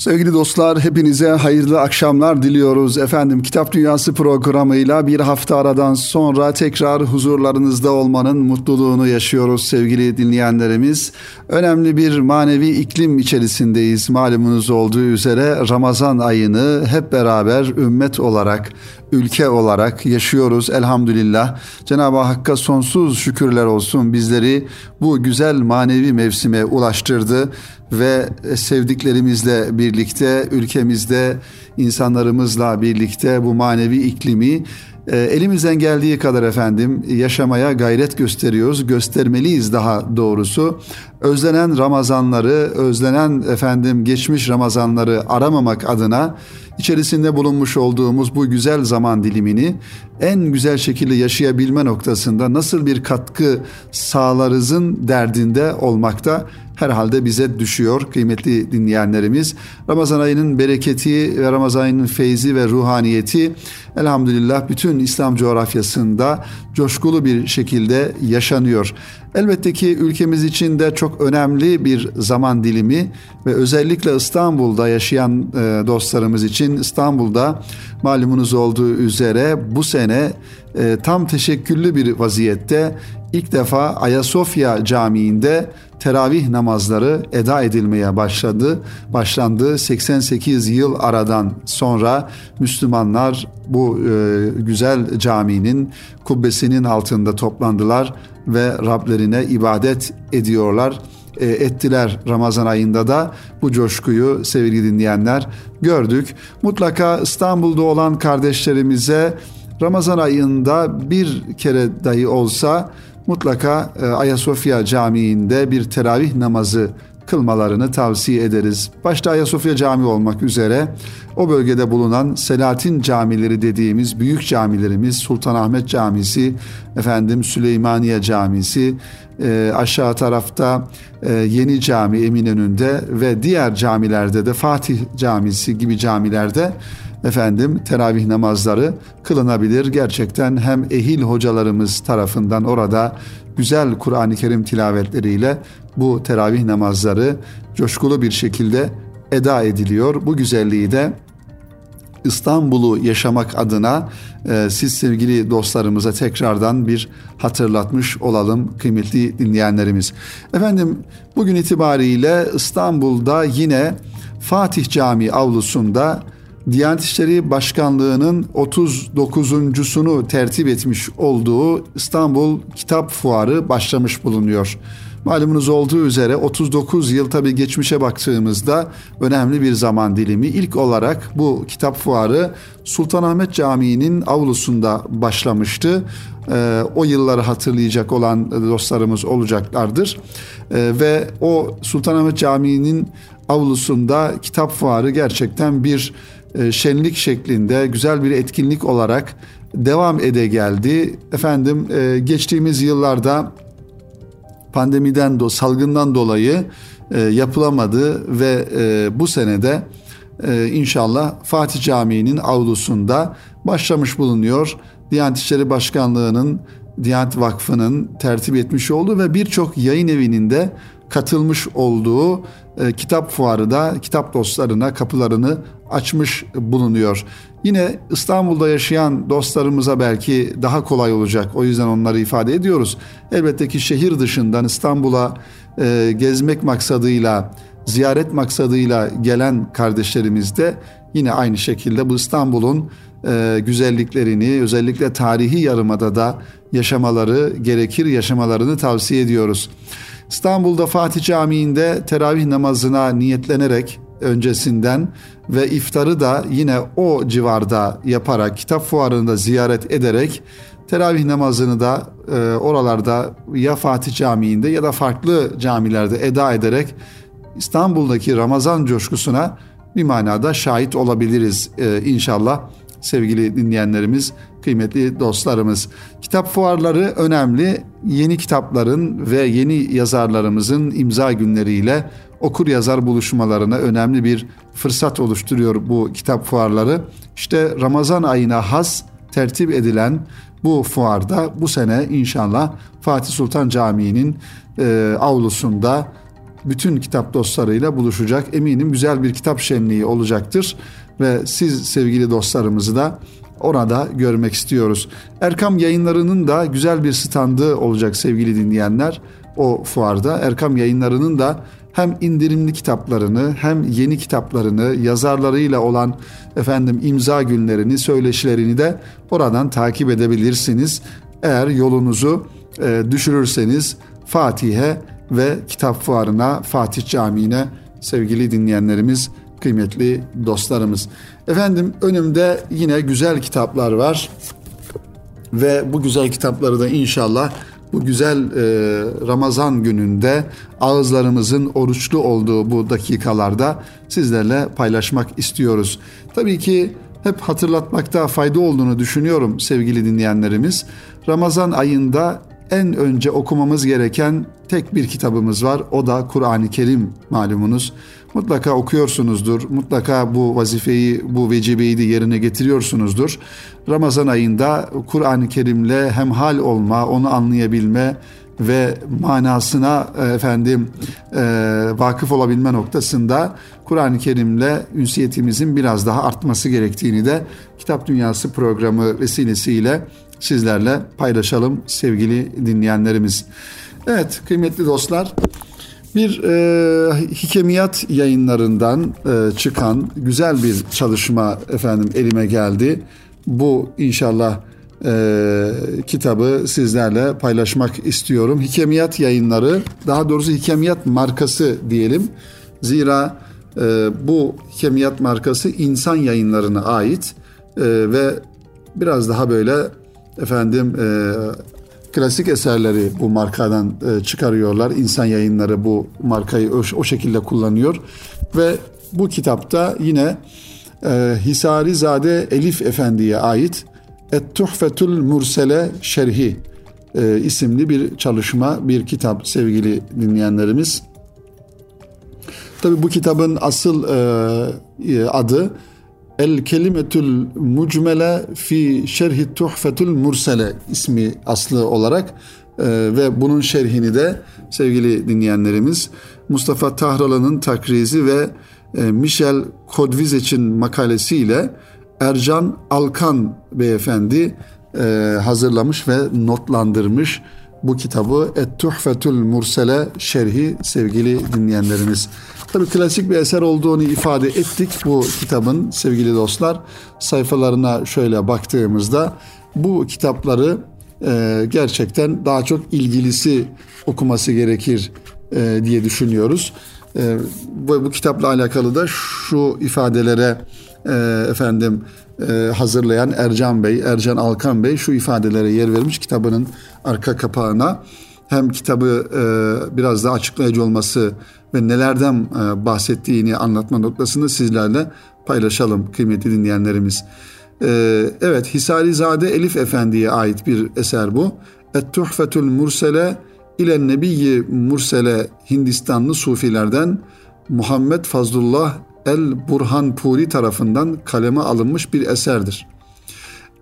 Sevgili dostlar hepinize hayırlı akşamlar diliyoruz. Efendim Kitap Dünyası programıyla bir hafta aradan sonra tekrar huzurlarınızda olmanın mutluluğunu yaşıyoruz sevgili dinleyenlerimiz. Önemli bir manevi iklim içerisindeyiz malumunuz olduğu üzere Ramazan ayını hep beraber ümmet olarak ülke olarak yaşıyoruz elhamdülillah. Cenab-ı Hakk'a sonsuz şükürler olsun bizleri bu güzel manevi mevsime ulaştırdı ve sevdiklerimizle birlikte ülkemizde insanlarımızla birlikte bu manevi iklimi e, elimizden geldiği kadar efendim yaşamaya gayret gösteriyoruz. Göstermeliyiz daha doğrusu. Özlenen Ramazanları, özlenen efendim geçmiş Ramazanları aramamak adına içerisinde bulunmuş olduğumuz bu güzel zaman dilimini en güzel şekilde yaşayabilme noktasında nasıl bir katkı sağlarızın derdinde olmakta herhalde bize düşüyor kıymetli dinleyenlerimiz. Ramazan ayının bereketi ve Ramazan ayının feyzi ve ruhaniyeti elhamdülillah bütün İslam coğrafyasında coşkulu bir şekilde yaşanıyor. Elbette ki ülkemiz için de çok önemli bir zaman dilimi ve özellikle İstanbul'da yaşayan e, dostlarımız için İstanbul'da malumunuz olduğu üzere bu sene e, tam teşekküllü bir vaziyette ilk defa Ayasofya Camii'nde teravih namazları eda edilmeye başladı. Başlandı 88 yıl aradan sonra Müslümanlar bu e, güzel caminin kubbesinin altında toplandılar ve Rablerine ibadet ediyorlar e, ettiler Ramazan ayında da bu coşkuyu sevgili dinleyenler gördük. Mutlaka İstanbul'da olan kardeşlerimize Ramazan ayında bir kere dahi olsa mutlaka e, Ayasofya Camii'nde bir teravih namazı kılmalarını tavsiye ederiz. Başta Ayasofya Camii olmak üzere o bölgede bulunan Selatin camileri dediğimiz büyük camilerimiz Sultanahmet Camisi, efendim Süleymaniye Camisi, e, aşağı tarafta e, Yeni Cami Eminönü'nde ve diğer camilerde de Fatih Camisi gibi camilerde efendim teravih namazları kılınabilir. Gerçekten hem ehil hocalarımız tarafından orada güzel Kur'an-ı Kerim tilavetleriyle bu teravih namazları coşkulu bir şekilde eda ediliyor. Bu güzelliği de İstanbul'u yaşamak adına e, siz sevgili dostlarımıza tekrardan bir hatırlatmış olalım kıymetli dinleyenlerimiz. Efendim bugün itibariyle İstanbul'da yine Fatih Camii avlusunda Diyanet İşleri Başkanlığı'nın 39.sunu tertip etmiş olduğu İstanbul Kitap Fuarı başlamış bulunuyor. Malumunuz olduğu üzere 39 yıl tabii geçmişe baktığımızda önemli bir zaman dilimi. İlk olarak bu kitap fuarı Sultanahmet Camii'nin avlusunda başlamıştı. Ee, o yılları hatırlayacak olan dostlarımız olacaklardır. Ee, ve o Sultanahmet Camii'nin avlusunda kitap fuarı gerçekten bir e, şenlik şeklinde güzel bir etkinlik olarak devam ede geldi. Efendim e, geçtiğimiz yıllarda pandemiden do salgından dolayı e, yapılamadı ve bu senede inşallah Fatih Camii'nin avlusunda başlamış bulunuyor. Diyanet İşleri Başkanlığı'nın Diyanet Vakfı'nın tertip etmiş olduğu ve birçok yayın evinin de katılmış olduğu e, kitap fuarı da kitap dostlarına kapılarını açmış bulunuyor. Yine İstanbul'da yaşayan dostlarımıza belki daha kolay olacak. O yüzden onları ifade ediyoruz. Elbette ki şehir dışından İstanbul'a e, gezmek maksadıyla, ziyaret maksadıyla gelen kardeşlerimiz de yine aynı şekilde bu İstanbul'un e, güzelliklerini özellikle tarihi yarımada da yaşamaları gerekir, yaşamalarını tavsiye ediyoruz. İstanbul'da Fatih Camii'nde teravih namazına niyetlenerek öncesinden ve iftarı da yine o civarda yaparak kitap fuarında ziyaret ederek teravih namazını da e, oralarda ya Fatih Camii'nde ya da farklı camilerde eda ederek İstanbul'daki Ramazan coşkusuna bir manada şahit olabiliriz e, inşallah sevgili dinleyenlerimiz, kıymetli dostlarımız. Kitap fuarları önemli. Yeni kitapların ve yeni yazarlarımızın imza günleriyle okur yazar buluşmalarına önemli bir fırsat oluşturuyor bu kitap fuarları. İşte Ramazan ayına has tertip edilen bu fuarda bu sene inşallah Fatih Sultan Camii'nin e, avlusunda bütün kitap dostlarıyla buluşacak. Eminim güzel bir kitap şenliği olacaktır ve siz sevgili dostlarımızı da orada görmek istiyoruz. Erkam yayınlarının da güzel bir standı olacak sevgili dinleyenler o fuarda. Erkam yayınlarının da hem indirimli kitaplarını hem yeni kitaplarını yazarlarıyla olan efendim imza günlerini söyleşilerini de oradan takip edebilirsiniz. Eğer yolunuzu e, düşürürseniz Fatih'e ve kitap fuarına Fatih Camii'ne sevgili dinleyenlerimiz kıymetli dostlarımız. Efendim önümde yine güzel kitaplar var ve bu güzel kitapları da inşallah bu güzel e, Ramazan gününde ağızlarımızın oruçlu olduğu bu dakikalarda sizlerle paylaşmak istiyoruz. Tabii ki hep hatırlatmakta fayda olduğunu düşünüyorum sevgili dinleyenlerimiz. Ramazan ayında en önce okumamız gereken tek bir kitabımız var. O da Kur'an-ı Kerim malumunuz. Mutlaka okuyorsunuzdur. Mutlaka bu vazifeyi, bu vecibeyi de yerine getiriyorsunuzdur. Ramazan ayında Kur'an-ı Kerim'le hemhal olma, onu anlayabilme ve manasına e, efendim e, vakıf olabilme noktasında Kur'an-ı Kerim'le ünsiyetimizin biraz daha artması gerektiğini de Kitap Dünyası programı vesilesiyle sizlerle paylaşalım sevgili dinleyenlerimiz. Evet kıymetli dostlar bir e, hikemiyat yayınlarından e, çıkan güzel bir çalışma efendim elime geldi. Bu inşallah e, kitabı sizlerle paylaşmak istiyorum. Hikemiyat yayınları daha doğrusu hikemiyat markası diyelim. Zira e, bu hikemiyat markası insan yayınlarına ait e, ve biraz daha böyle efendim e, klasik eserleri bu markadan e, çıkarıyorlar. İnsan yayınları bu markayı o, şekilde kullanıyor ve bu kitapta yine e, Hisarizade Elif Efendi'ye ait Et-Tuhfetul Mursele Şerhi e, isimli bir çalışma, bir kitap sevgili dinleyenlerimiz. Tabi bu kitabın asıl e adı El Kelimetül Mucmele fi Şerhi Tuhfetul Mursele ismi aslı olarak e, ve bunun şerhini de sevgili dinleyenlerimiz Mustafa Tahralı'nın takrizi ve e, Michel Kodvizec'in makalesiyle Ercan Alkan beyefendi e, hazırlamış ve notlandırmış bu kitabı Et-Tuhfetül Mursele şerhi sevgili dinleyenlerimiz. Tabi klasik bir eser olduğunu ifade ettik bu kitabın sevgili dostlar. Sayfalarına şöyle baktığımızda bu kitapları e, gerçekten daha çok ilgilisi okuması gerekir e, diye düşünüyoruz. E, bu, bu kitapla alakalı da şu ifadelere e, efendim e, hazırlayan Ercan Bey, Ercan Alkan Bey şu ifadelere yer vermiş kitabının arka kapağına. Hem kitabı e, biraz daha açıklayıcı olması ve nelerden e, bahsettiğini anlatma noktasında sizlerle paylaşalım kıymetli dinleyenlerimiz. E, evet Hisarizade Elif Efendi'ye ait bir eser bu. Et-Tuhfetül Mursele ile Nebiyyi Mursele Hindistanlı Sufilerden Muhammed Fazlullah El Burhanpuri tarafından kaleme alınmış bir eserdir.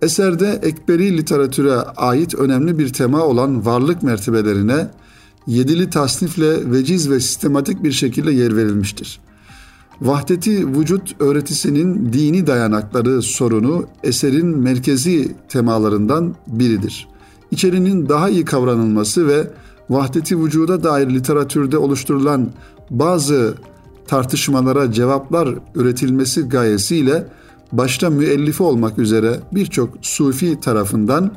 Eserde ekberi literatüre ait önemli bir tema olan varlık mertebelerine yedili tasnifle veciz ve sistematik bir şekilde yer verilmiştir. Vahdeti vücut öğretisinin dini dayanakları sorunu eserin merkezi temalarından biridir. İçerinin daha iyi kavranılması ve vahdeti vücuda dair literatürde oluşturulan bazı tartışmalara cevaplar üretilmesi gayesiyle başta müellifi olmak üzere birçok sufi tarafından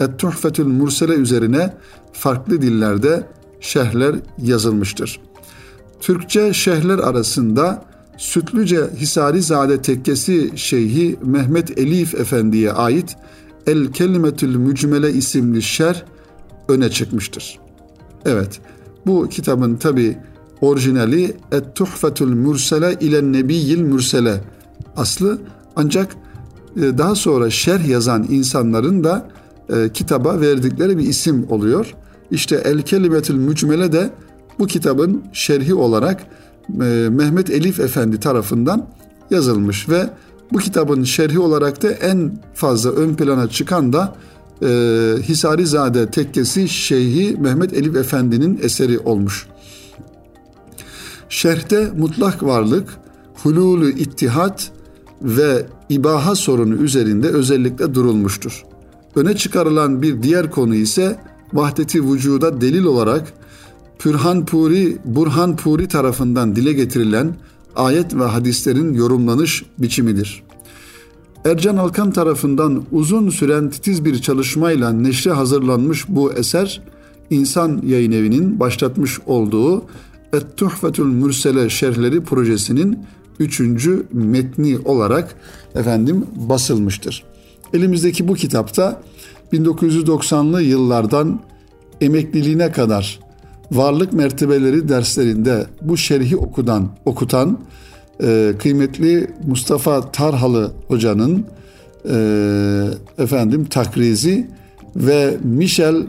Et-Tuhfetül Mursele üzerine farklı dillerde şerhler yazılmıştır. Türkçe şerhler arasında Sütlüce Hisarizade Tekkesi Şeyhi Mehmet Elif Efendi'ye ait El Kelimetül Mücmele isimli şer öne çıkmıştır. Evet, bu kitabın tabi orijinali Et-Tuhfetül Mürsele ile Nebiyil Mürsele aslı ancak e, daha sonra şerh yazan insanların da e, kitaba verdikleri bir isim oluyor. İşte El Kelimetül Mücmele de bu kitabın şerhi olarak e, Mehmet Elif Efendi tarafından yazılmış ve bu kitabın şerhi olarak da en fazla ön plana çıkan da e, Hisarizade Tekkesi Şeyhi Mehmet Elif Efendi'nin eseri olmuş. Şerhte mutlak varlık, hululü ittihat ve ibaha sorunu üzerinde özellikle durulmuştur. Öne çıkarılan bir diğer konu ise vahdeti vücuda delil olarak Pürhan Puri, Burhan Puri tarafından dile getirilen ayet ve hadislerin yorumlanış biçimidir. Ercan Alkan tarafından uzun süren titiz bir çalışmayla neşre hazırlanmış bu eser, İnsan Yayın Evi'nin başlatmış olduğu Et-Tuhfetül Mürsele Şerhleri projesinin üçüncü metni olarak efendim basılmıştır. Elimizdeki bu kitapta 1990'lı yıllardan emekliliğine kadar varlık mertebeleri derslerinde bu şerhi okudan okutan e, kıymetli Mustafa Tarhalı hocanın e, efendim takrizi ve Michel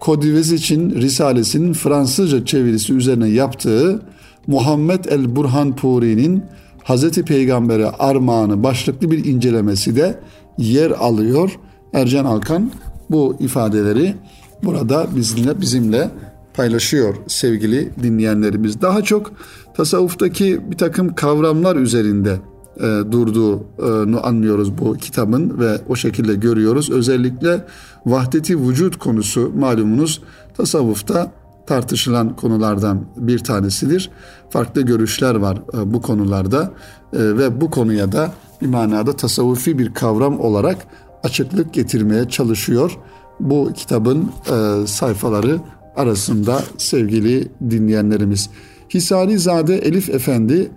Kodivez Risalesinin Fransızca çevirisi üzerine yaptığı Muhammed el Burhan Puri'nin Hazreti Peygamber'e armağanı başlıklı bir incelemesi de yer alıyor. Ercan Alkan bu ifadeleri burada bizimle bizimle paylaşıyor sevgili dinleyenlerimiz. Daha çok tasavvuftaki bir takım kavramlar üzerinde e, durduğunu anlıyoruz bu kitabın ve o şekilde görüyoruz. Özellikle vahdeti vücut konusu malumunuz tasavvufta tartışılan konulardan bir tanesidir. Farklı görüşler var e, bu konularda e, ve bu konuya da bir manada tasavvufi bir kavram olarak açıklık getirmeye çalışıyor. Bu kitabın e, sayfaları arasında sevgili dinleyenlerimiz. Hisarizade Elif Efendi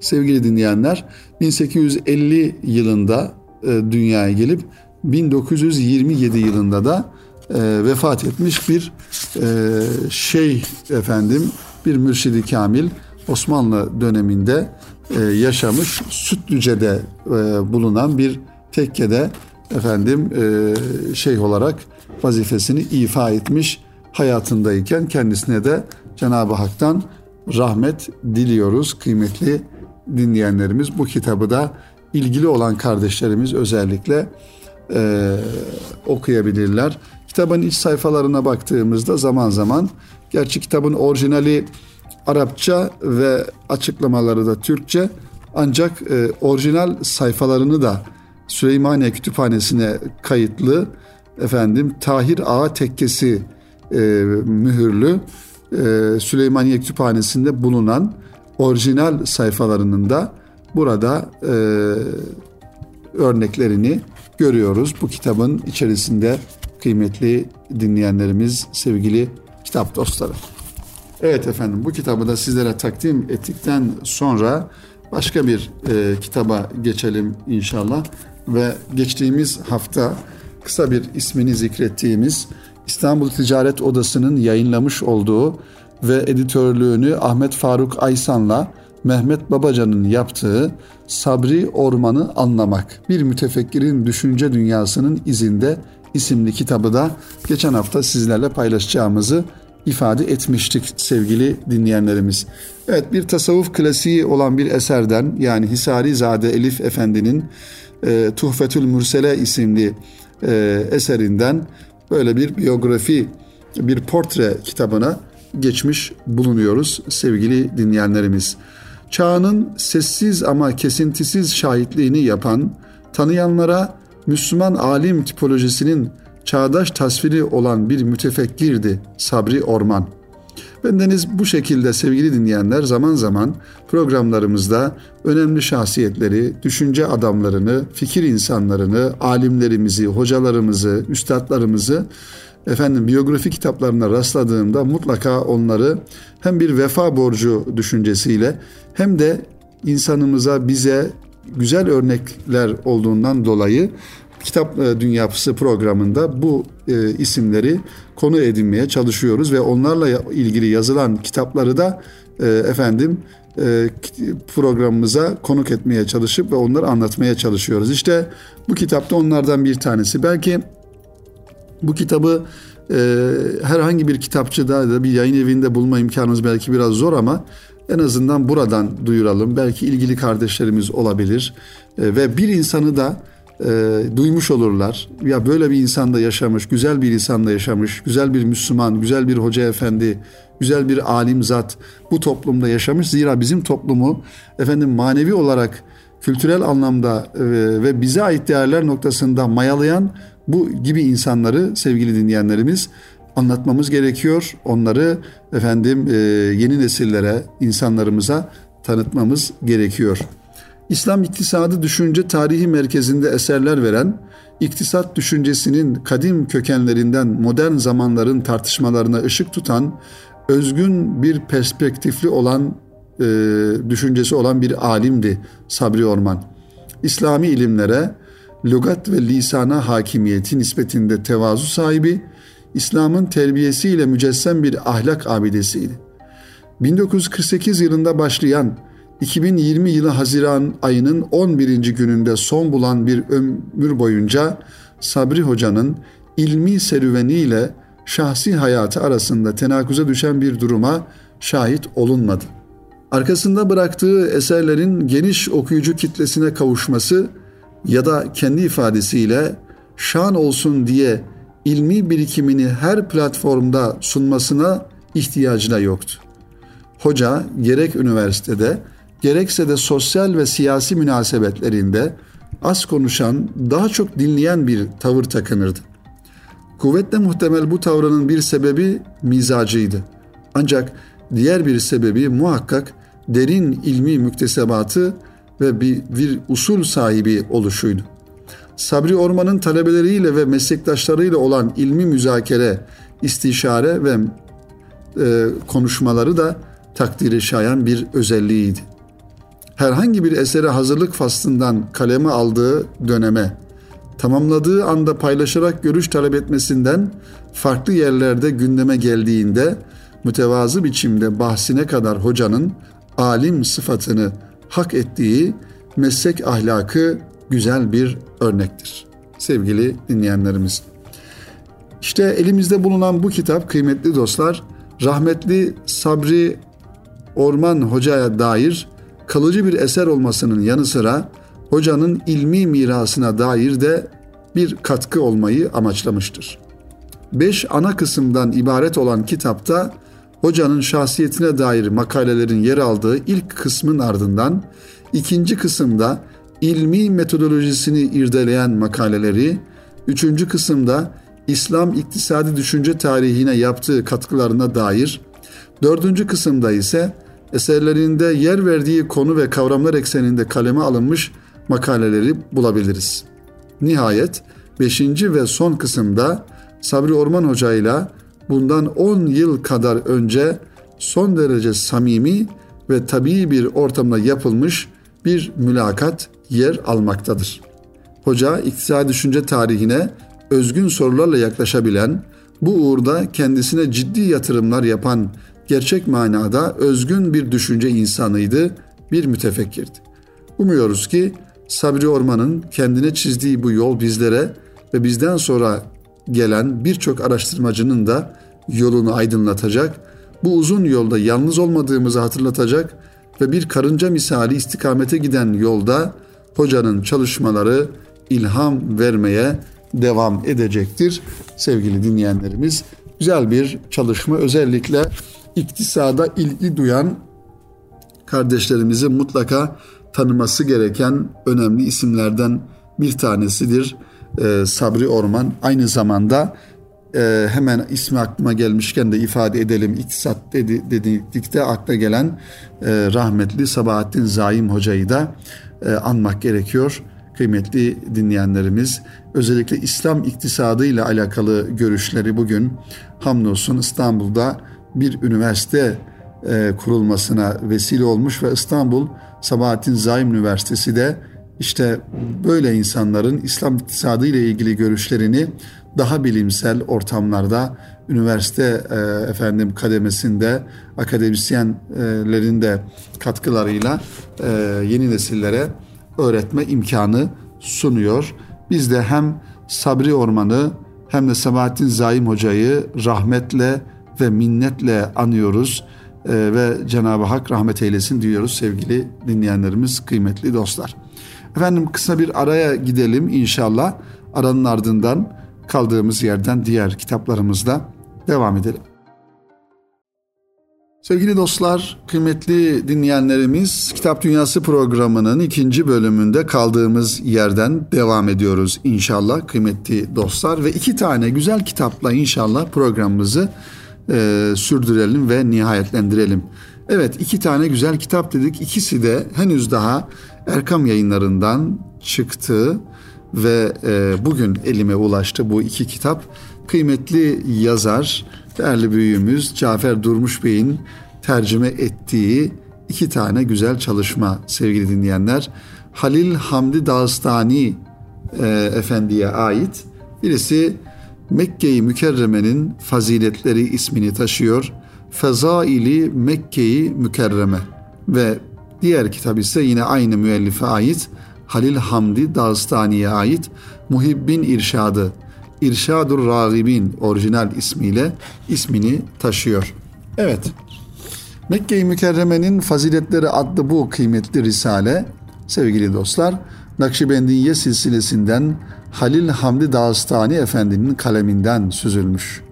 sevgili dinleyenler 1850 yılında dünyaya gelip 1927 yılında da e, vefat etmiş bir e, şey efendim bir mürşidi kamil Osmanlı döneminde e, yaşamış Sütlüce'de e, bulunan bir tekkede efendim e, şey olarak vazifesini ifa etmiş hayatındayken kendisine de Cenab-ı Hak'tan rahmet diliyoruz kıymetli dinleyenlerimiz. Bu kitabı da ilgili olan kardeşlerimiz özellikle e, okuyabilirler. Kitabın iç sayfalarına baktığımızda zaman zaman gerçi kitabın orijinali Arapça ve açıklamaları da Türkçe ancak e, orijinal sayfalarını da Süleymaniye Kütüphanesi'ne kayıtlı efendim Tahir Ağa Tekkesi e, mühürlü e, Süleymaniye Kütüphanesi'nde bulunan orijinal sayfalarının da burada e, örneklerini görüyoruz. Bu kitabın içerisinde kıymetli dinleyenlerimiz, sevgili kitap dostları. Evet efendim bu kitabı da sizlere takdim ettikten sonra başka bir e, kitaba geçelim inşallah. Ve geçtiğimiz hafta kısa bir ismini zikrettiğimiz İstanbul Ticaret Odası'nın yayınlamış olduğu ve editörlüğünü Ahmet Faruk Aysan'la Mehmet Babacan'ın yaptığı Sabri Orman'ı Anlamak, bir mütefekkirin düşünce dünyasının izinde isimli kitabı da geçen hafta sizlerle paylaşacağımızı ifade etmiştik sevgili dinleyenlerimiz. Evet bir tasavvuf klasiği olan bir eserden yani Hisari Zade Elif Efendi'nin e, Tuhfetül Mürsele isimli e, eserinden böyle bir biyografi, bir portre kitabına geçmiş bulunuyoruz sevgili dinleyenlerimiz. Çağının sessiz ama kesintisiz şahitliğini yapan, tanıyanlara Müslüman alim tipolojisinin çağdaş tasviri olan bir mütefekkirdi Sabri Orman. Bendeniz bu şekilde sevgili dinleyenler zaman zaman programlarımızda önemli şahsiyetleri, düşünce adamlarını, fikir insanlarını, alimlerimizi, hocalarımızı, üstadlarımızı efendim biyografi kitaplarına rastladığımda mutlaka onları hem bir vefa borcu düşüncesiyle hem de insanımıza bize güzel örnekler olduğundan dolayı Kitap e, Dünyası programında bu e, isimleri konu edinmeye çalışıyoruz ve onlarla ilgili yazılan kitapları da e, efendim programımıza konuk etmeye çalışıp ve onları anlatmaya çalışıyoruz. İşte bu kitapta onlardan bir tanesi. Belki bu kitabı e, herhangi bir kitapçıda da bir yayın evinde bulma imkanımız belki biraz zor ama en azından buradan duyuralım. Belki ilgili kardeşlerimiz olabilir. E, ve bir insanı da e, duymuş olurlar. Ya böyle bir insanda yaşamış, güzel bir insanda yaşamış, güzel bir Müslüman, güzel bir hoca efendi, güzel bir alim zat bu toplumda yaşamış. Zira bizim toplumu efendim manevi olarak kültürel anlamda e, ve bize ait değerler noktasında mayalayan bu gibi insanları sevgili dinleyenlerimiz anlatmamız gerekiyor. Onları efendim e, yeni nesillere, insanlarımıza tanıtmamız gerekiyor. İslam iktisadı düşünce tarihi merkezinde eserler veren, iktisat düşüncesinin kadim kökenlerinden modern zamanların tartışmalarına ışık tutan, özgün bir perspektifli olan e, düşüncesi olan bir alimdi Sabri Orman. İslami ilimlere, lügat ve lisana hakimiyeti nispetinde tevazu sahibi, İslam'ın terbiyesiyle mücessem bir ahlak abidesiydi. 1948 yılında başlayan 2020 yılı Haziran ayının 11. gününde son bulan bir ömür boyunca Sabri Hoca'nın ilmi serüveniyle şahsi hayatı arasında tenakuza düşen bir duruma şahit olunmadı. Arkasında bıraktığı eserlerin geniş okuyucu kitlesine kavuşması ya da kendi ifadesiyle şan olsun diye ilmi birikimini her platformda sunmasına ihtiyacına yoktu. Hoca gerek üniversitede gerekse de sosyal ve siyasi münasebetlerinde az konuşan, daha çok dinleyen bir tavır takınırdı. Kuvvetle muhtemel bu tavrının bir sebebi mizacıydı. Ancak diğer bir sebebi muhakkak derin ilmi müktesebatı ve bir, bir usul sahibi oluşuydu. Sabri Orman'ın talebeleriyle ve meslektaşlarıyla olan ilmi müzakere, istişare ve e, konuşmaları da takdiri şayan bir özelliğiydi herhangi bir esere hazırlık faslından kaleme aldığı döneme, tamamladığı anda paylaşarak görüş talep etmesinden farklı yerlerde gündeme geldiğinde mütevazı biçimde bahsine kadar hocanın alim sıfatını hak ettiği meslek ahlakı güzel bir örnektir. Sevgili dinleyenlerimiz. İşte elimizde bulunan bu kitap kıymetli dostlar rahmetli Sabri Orman Hoca'ya dair kalıcı bir eser olmasının yanı sıra hocanın ilmi mirasına dair de bir katkı olmayı amaçlamıştır. Beş ana kısımdan ibaret olan kitapta hocanın şahsiyetine dair makalelerin yer aldığı ilk kısmın ardından ikinci kısımda ilmi metodolojisini irdeleyen makaleleri, üçüncü kısımda İslam iktisadi düşünce tarihine yaptığı katkılarına dair, dördüncü kısımda ise eserlerinde yer verdiği konu ve kavramlar ekseninde kaleme alınmış makaleleri bulabiliriz. Nihayet 5. ve son kısımda Sabri Orman Hoca ile bundan 10 yıl kadar önce son derece samimi ve tabii bir ortamda yapılmış bir mülakat yer almaktadır. Hoca iktisadi düşünce tarihine özgün sorularla yaklaşabilen, bu uğurda kendisine ciddi yatırımlar yapan gerçek manada özgün bir düşünce insanıydı, bir mütefekkirdi. Umuyoruz ki Sabri Orman'ın kendine çizdiği bu yol bizlere ve bizden sonra gelen birçok araştırmacının da yolunu aydınlatacak, bu uzun yolda yalnız olmadığımızı hatırlatacak ve bir karınca misali istikamete giden yolda hocanın çalışmaları ilham vermeye devam edecektir. Sevgili dinleyenlerimiz güzel bir çalışma özellikle iktisada ilgi duyan kardeşlerimizin mutlaka tanıması gereken önemli isimlerden bir tanesidir ee, Sabri Orman. Aynı zamanda e, hemen ismi aklıma gelmişken de ifade edelim. İktisat dedi, dedikte akla gelen e, rahmetli Sabahattin Zaim Hoca'yı da e, anmak gerekiyor. Kıymetli dinleyenlerimiz özellikle İslam iktisadı ile alakalı görüşleri bugün hamdolsun İstanbul'da bir üniversite e, kurulmasına vesile olmuş ve İstanbul Sabahattin Zaim Üniversitesi de işte böyle insanların İslam iktisadı ile ilgili görüşlerini daha bilimsel ortamlarda üniversite e, efendim kademesinde akademisyenlerin de katkılarıyla e, yeni nesillere öğretme imkanı sunuyor. Biz de hem Sabri Orman'ı hem de Sabahattin Zaim Hoca'yı rahmetle ve minnetle anıyoruz. e, ve Cenab-ı Hak rahmet eylesin diyoruz sevgili dinleyenlerimiz, kıymetli dostlar. Efendim kısa bir araya gidelim inşallah. Aranın ardından kaldığımız yerden diğer kitaplarımızda devam edelim. Sevgili dostlar, kıymetli dinleyenlerimiz, Kitap Dünyası programının ikinci bölümünde kaldığımız yerden devam ediyoruz inşallah kıymetli dostlar. Ve iki tane güzel kitapla inşallah programımızı e, sürdürelim ve nihayetlendirelim. Evet iki tane güzel kitap dedik. İkisi de henüz daha Erkam yayınlarından çıktı ve e, bugün elime ulaştı bu iki kitap. Kıymetli yazar, değerli büyüğümüz Cafer Durmuş Bey'in tercüme ettiği iki tane güzel çalışma sevgili dinleyenler. Halil Hamdi Dağıstani e, Efendi'ye ait. Birisi Mekke-i Mükerreme'nin faziletleri ismini taşıyor. Fezaili Mekke-i Mükerreme ve diğer kitap ise yine aynı müellife ait Halil Hamdi Dağıstani'ye ait Muhibbin İrşadı İrşadur Ragibin orijinal ismiyle ismini taşıyor. Evet. Mekke-i Mükerreme'nin Faziletleri adlı bu kıymetli risale sevgili dostlar Nakşibendiye silsilesinden Halil Hamdi Dağıstani Efendi'nin kaleminden süzülmüş.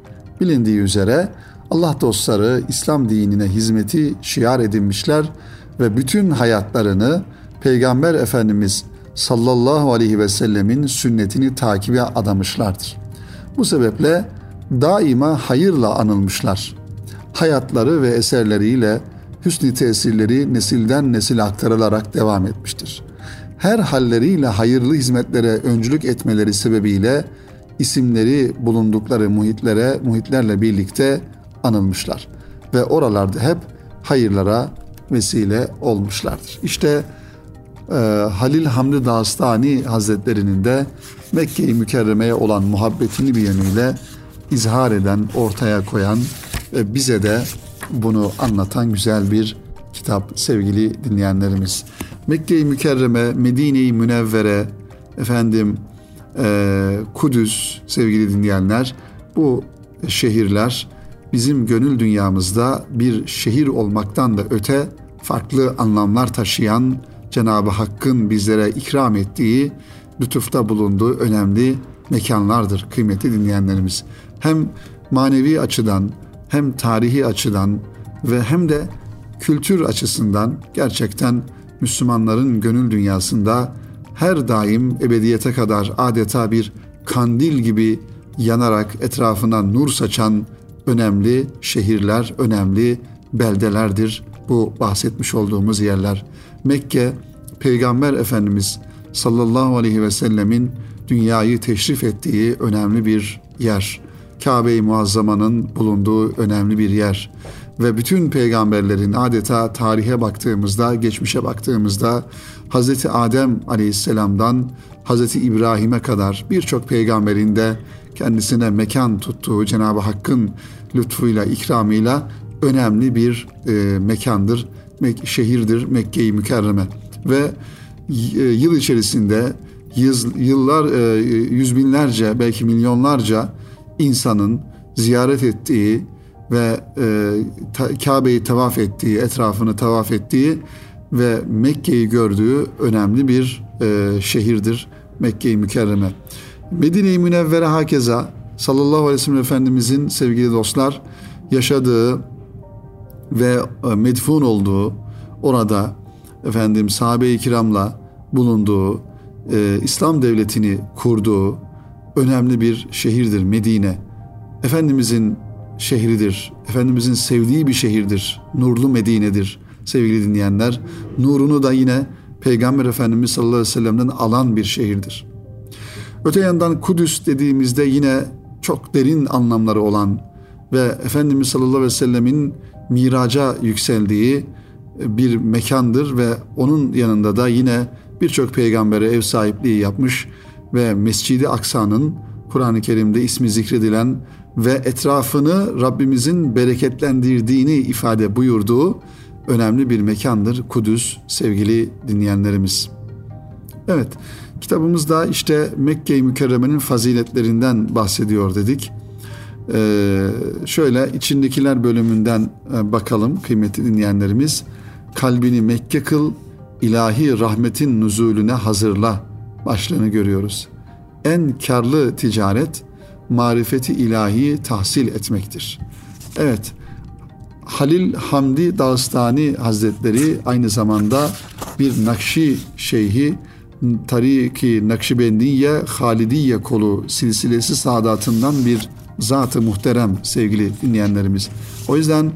Bilindiği üzere Allah dostları İslam dinine hizmeti şiar edinmişler ve bütün hayatlarını Peygamber Efendimiz sallallahu aleyhi ve sellemin sünnetini takibe adamışlardır. Bu sebeple daima hayırla anılmışlar. Hayatları ve eserleriyle hüsnü tesirleri nesilden nesil aktarılarak devam etmiştir. Her halleriyle hayırlı hizmetlere öncülük etmeleri sebebiyle isimleri bulundukları muhitlere, muhitlerle birlikte anılmışlar ve oralarda hep hayırlara vesile olmuşlardır. İşte e, Halil Hamdi Dağıstani Hazretlerinin de Mekke-i Mükerreme'ye olan muhabbetini bir yönüyle izhar eden, ortaya koyan ve bize de bunu anlatan güzel bir kitap sevgili dinleyenlerimiz. Mekke-i Mükerreme, Medine-i Münevvere, efendim e, Kudüs sevgili dinleyenler bu şehirler bizim gönül dünyamızda bir şehir olmaktan da öte farklı anlamlar taşıyan Cenab-ı Hakk'ın bizlere ikram ettiği, lütufta bulunduğu önemli mekanlardır kıymetli dinleyenlerimiz. Hem manevi açıdan hem tarihi açıdan ve hem de kültür açısından gerçekten Müslümanların gönül dünyasında her daim ebediyete kadar adeta bir kandil gibi yanarak etrafından nur saçan önemli şehirler, önemli beldelerdir bu bahsetmiş olduğumuz yerler. Mekke, Peygamber Efendimiz sallallahu aleyhi ve sellemin dünyayı teşrif ettiği önemli bir yer. Kabe-i Muazzama'nın bulunduğu önemli bir yer. Ve bütün peygamberlerin adeta tarihe baktığımızda, geçmişe baktığımızda Hz. Adem aleyhisselamdan Hz. İbrahim'e kadar birçok peygamberin de kendisine mekan tuttuğu Cenab-ı Hakk'ın lütfuyla, ikramıyla önemli bir e, mekandır, mek- şehirdir Mekke-i Mükerreme. Ve e, yıl içerisinde yüz, yıllar, e, yüz binlerce belki milyonlarca insanın ziyaret ettiği ve e, Kabe'yi tavaf ettiği, etrafını tavaf ettiği ve Mekke'yi gördüğü önemli bir e, şehirdir Mekke-i Mükerreme. Medine-i Münevvere hakeza sallallahu aleyhi ve sellem Efendimizin sevgili dostlar yaşadığı ve e, medfun olduğu orada efendim sahabe-i kiramla bulunduğu e, İslam devletini kurduğu önemli bir şehirdir Medine. Efendimizin şehridir. Efendimizin sevdiği bir şehirdir. Nurlu Medine'dir sevgili dinleyenler. Nurunu da yine Peygamber Efendimiz sallallahu aleyhi ve sellem'den alan bir şehirdir. Öte yandan Kudüs dediğimizde yine çok derin anlamları olan ve Efendimiz sallallahu aleyhi ve sellemin miraca yükseldiği bir mekandır ve onun yanında da yine birçok peygambere ev sahipliği yapmış ve Mescidi Aksa'nın Kur'an-ı Kerim'de ismi zikredilen ve etrafını Rabbimizin bereketlendirdiğini ifade buyurduğu önemli bir mekandır Kudüs sevgili dinleyenlerimiz. Evet kitabımızda işte Mekke-i Mükerreme'nin faziletlerinden bahsediyor dedik. Ee, şöyle içindekiler bölümünden e, bakalım kıymetli dinleyenlerimiz. Kalbini Mekke kıl, ilahi rahmetin nuzulüne hazırla başlığını görüyoruz. En karlı ticaret marifeti ilahi tahsil etmektir. Evet, Halil Hamdi Dağıstani Hazretleri aynı zamanda bir Nakşi şeyhi Tariki Nakşibendiye Halidiye kolu silsilesi saadatından bir zatı muhterem sevgili dinleyenlerimiz. O yüzden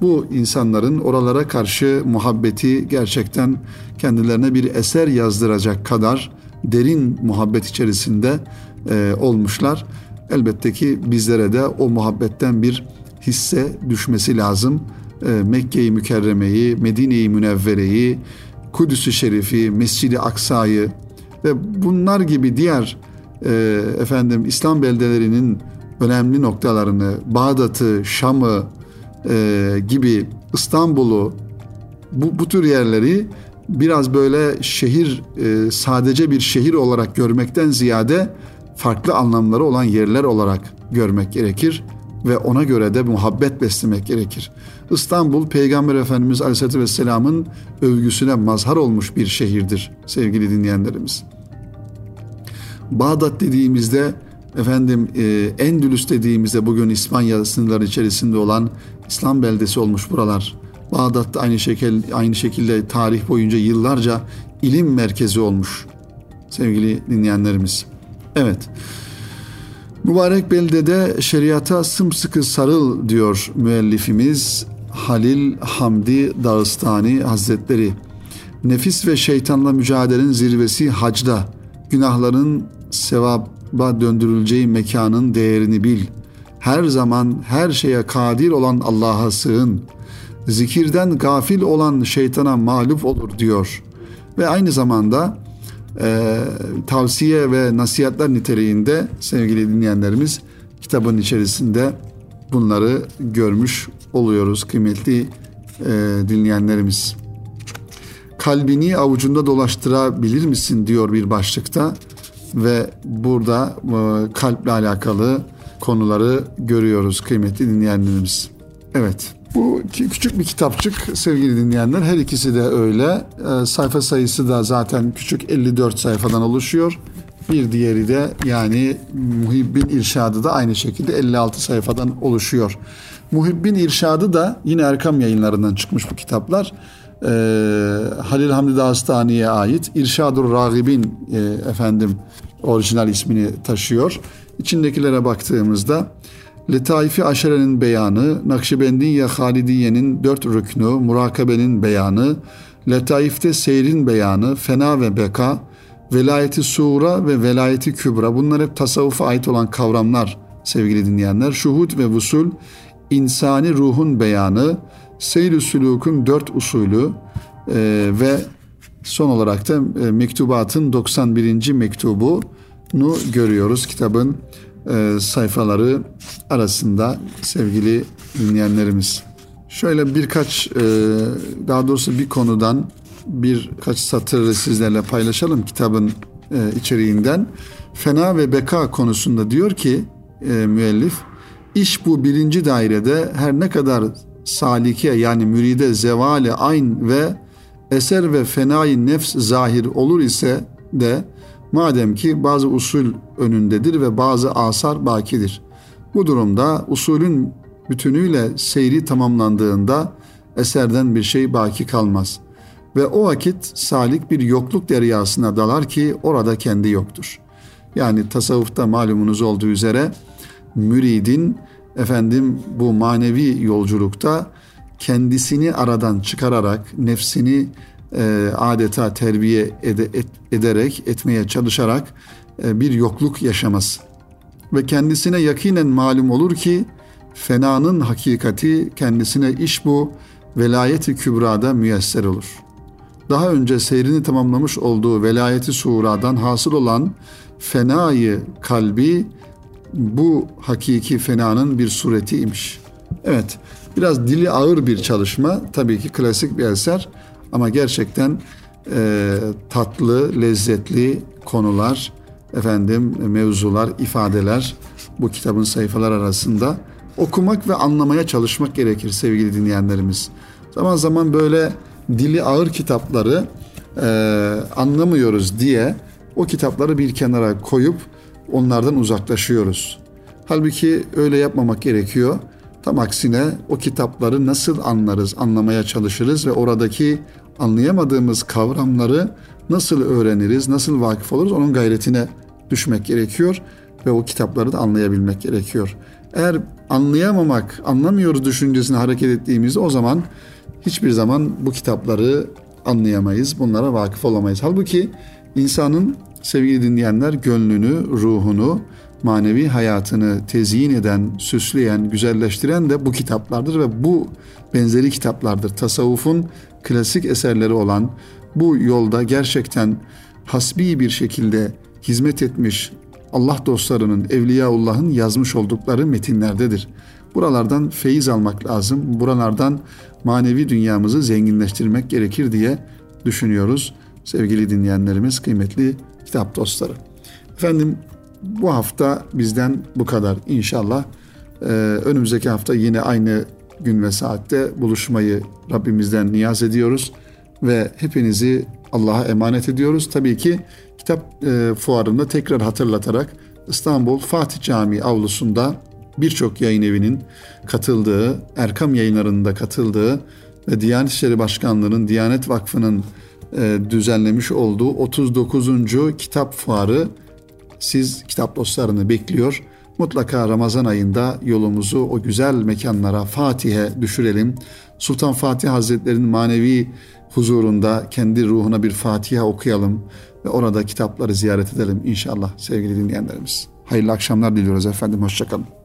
bu insanların oralara karşı muhabbeti gerçekten kendilerine bir eser yazdıracak kadar derin muhabbet içerisinde e, olmuşlar. Elbette ki bizlere de o muhabbetten bir hisse düşmesi lazım. E, Mekke-i Mükerreme'yi, Medine-i Münevvere'yi, Kudüs-ü Şerif'i, Mescid-i Aksa'yı ve bunlar gibi diğer e, efendim İslam beldelerinin önemli noktalarını, Bağdat'ı, Şam'ı e, gibi İstanbul'u bu, bu tür yerleri biraz böyle şehir e, sadece bir şehir olarak görmekten ziyade farklı anlamları olan yerler olarak görmek gerekir ve ona göre de muhabbet beslemek gerekir. İstanbul Peygamber Efendimiz Aleyhisselatü Vesselam'ın övgüsüne mazhar olmuş bir şehirdir sevgili dinleyenlerimiz. Bağdat dediğimizde efendim e, Endülüs dediğimizde bugün İspanya sınırları içerisinde olan İslam beldesi olmuş buralar. Bağdat da aynı şekilde aynı şekilde tarih boyunca yıllarca ilim merkezi olmuş sevgili dinleyenlerimiz. Evet. Mübarek beldede şeriata sımsıkı sarıl diyor müellifimiz Halil Hamdi Dağıstani Hazretleri. Nefis ve şeytanla mücadelenin zirvesi hacda. Günahların sevaba döndürüleceği mekanın değerini bil. Her zaman her şeye kadir olan Allah'a sığın. Zikirden gafil olan şeytana mağlup olur diyor. Ve aynı zamanda e, tavsiye ve nasihatler niteliğinde sevgili dinleyenlerimiz kitabın içerisinde bunları görmüş oluyoruz kıymetli e, dinleyenlerimiz. Kalbini avucunda dolaştırabilir misin diyor bir başlıkta ve burada e, kalple alakalı konuları görüyoruz kıymetli dinleyenlerimiz. Evet. Bu küçük bir kitapçık sevgili dinleyenler. Her ikisi de öyle. E, sayfa sayısı da zaten küçük 54 sayfadan oluşuyor. Bir diğeri de yani Muhibbin İrşadı da aynı şekilde 56 sayfadan oluşuyor. Muhibbin İrşadı da yine Erkam yayınlarından çıkmış bu kitaplar. Ee, Halil Hamdi Dağıstani'ye ait İrşadur Ragibin e, efendim orijinal ismini taşıyor. İçindekilere baktığımızda Letaifi Aşere'nin beyanı, Nakşibendiye Halidiye'nin dört rüknü, Murakabe'nin beyanı, Letaif'te seyrin beyanı, fena ve beka, velayeti suğra ve velayeti kübra bunlar hep tasavvufa ait olan kavramlar sevgili dinleyenler. Şuhud ve vusul, insani ruhun beyanı, seyr-i dört usulü e, ve son olarak da e, mektubatın 91. mektubunu görüyoruz kitabın e, sayfaları arasında sevgili dinleyenlerimiz. Şöyle birkaç e, daha doğrusu bir konudan birkaç satırı sizlerle paylaşalım kitabın e, içeriğinden. Fena ve beka konusunda diyor ki müellif, iş bu birinci dairede her ne kadar salike yani müride zevali ayn ve eser ve fenai nefs zahir olur ise de madem ki bazı usul önündedir ve bazı asar bakidir. Bu durumda usulün bütünüyle seyri tamamlandığında eserden bir şey baki kalmaz. Ve o vakit salik bir yokluk deryasına dalar ki orada kendi yoktur. Yani tasavvufta malumunuz olduğu üzere müridin efendim bu manevi yolculukta kendisini aradan çıkararak nefsini e, adeta terbiye ede, et, ederek etmeye çalışarak e, bir yokluk yaşaması ve kendisine yakinen malum olur ki fenanın hakikati kendisine iş bu velayeti kübrada müyesser olur. Daha önce seyrini tamamlamış olduğu velayeti suğradan hasıl olan fenayı kalbi bu hakiki fenanın bir suretiymiş. Evet, biraz dili ağır bir çalışma, tabii ki klasik bir eser ama gerçekten e, tatlı, lezzetli konular, efendim mevzular, ifadeler bu kitabın sayfalar arasında. Okumak ve anlamaya çalışmak gerekir sevgili dinleyenlerimiz. Zaman zaman böyle dili ağır kitapları e, anlamıyoruz diye o kitapları bir kenara koyup onlardan uzaklaşıyoruz. Halbuki öyle yapmamak gerekiyor. Tam aksine o kitapları nasıl anlarız, anlamaya çalışırız ve oradaki anlayamadığımız kavramları nasıl öğreniriz, nasıl vakıf oluruz onun gayretine düşmek gerekiyor ve o kitapları da anlayabilmek gerekiyor. Eğer anlayamamak, anlamıyoruz düşüncesine hareket ettiğimizde o zaman hiçbir zaman bu kitapları anlayamayız, bunlara vakıf olamayız. Halbuki insanın sevgili dinleyenler gönlünü, ruhunu, manevi hayatını tezyin eden, süsleyen, güzelleştiren de bu kitaplardır ve bu benzeri kitaplardır. Tasavvufun klasik eserleri olan bu yolda gerçekten hasbi bir şekilde hizmet etmiş Allah dostlarının, Evliyaullah'ın yazmış oldukları metinlerdedir. Buralardan feyiz almak lazım. Buralardan manevi dünyamızı zenginleştirmek gerekir diye düşünüyoruz. Sevgili dinleyenlerimiz, kıymetli kitap dostları. Efendim bu hafta bizden bu kadar inşallah. Ee, önümüzdeki hafta yine aynı gün ve saatte buluşmayı Rabbimizden niyaz ediyoruz ve hepinizi Allah'a emanet ediyoruz. Tabii ki kitap e, fuarında tekrar hatırlatarak İstanbul Fatih Camii avlusunda birçok yayın evinin katıldığı, Erkam yayınlarında katıldığı ve Diyanet İşleri Başkanlığı'nın, Diyanet Vakfı'nın e, düzenlemiş olduğu 39. kitap fuarı siz kitap dostlarını bekliyor. Mutlaka Ramazan ayında yolumuzu o güzel mekanlara Fatih'e düşürelim. Sultan Fatih Hazretleri'nin manevi huzurunda kendi ruhuna bir Fatiha okuyalım ve orada kitapları ziyaret edelim inşallah sevgili dinleyenlerimiz. Hayırlı akşamlar diliyoruz efendim. Hoşçakalın.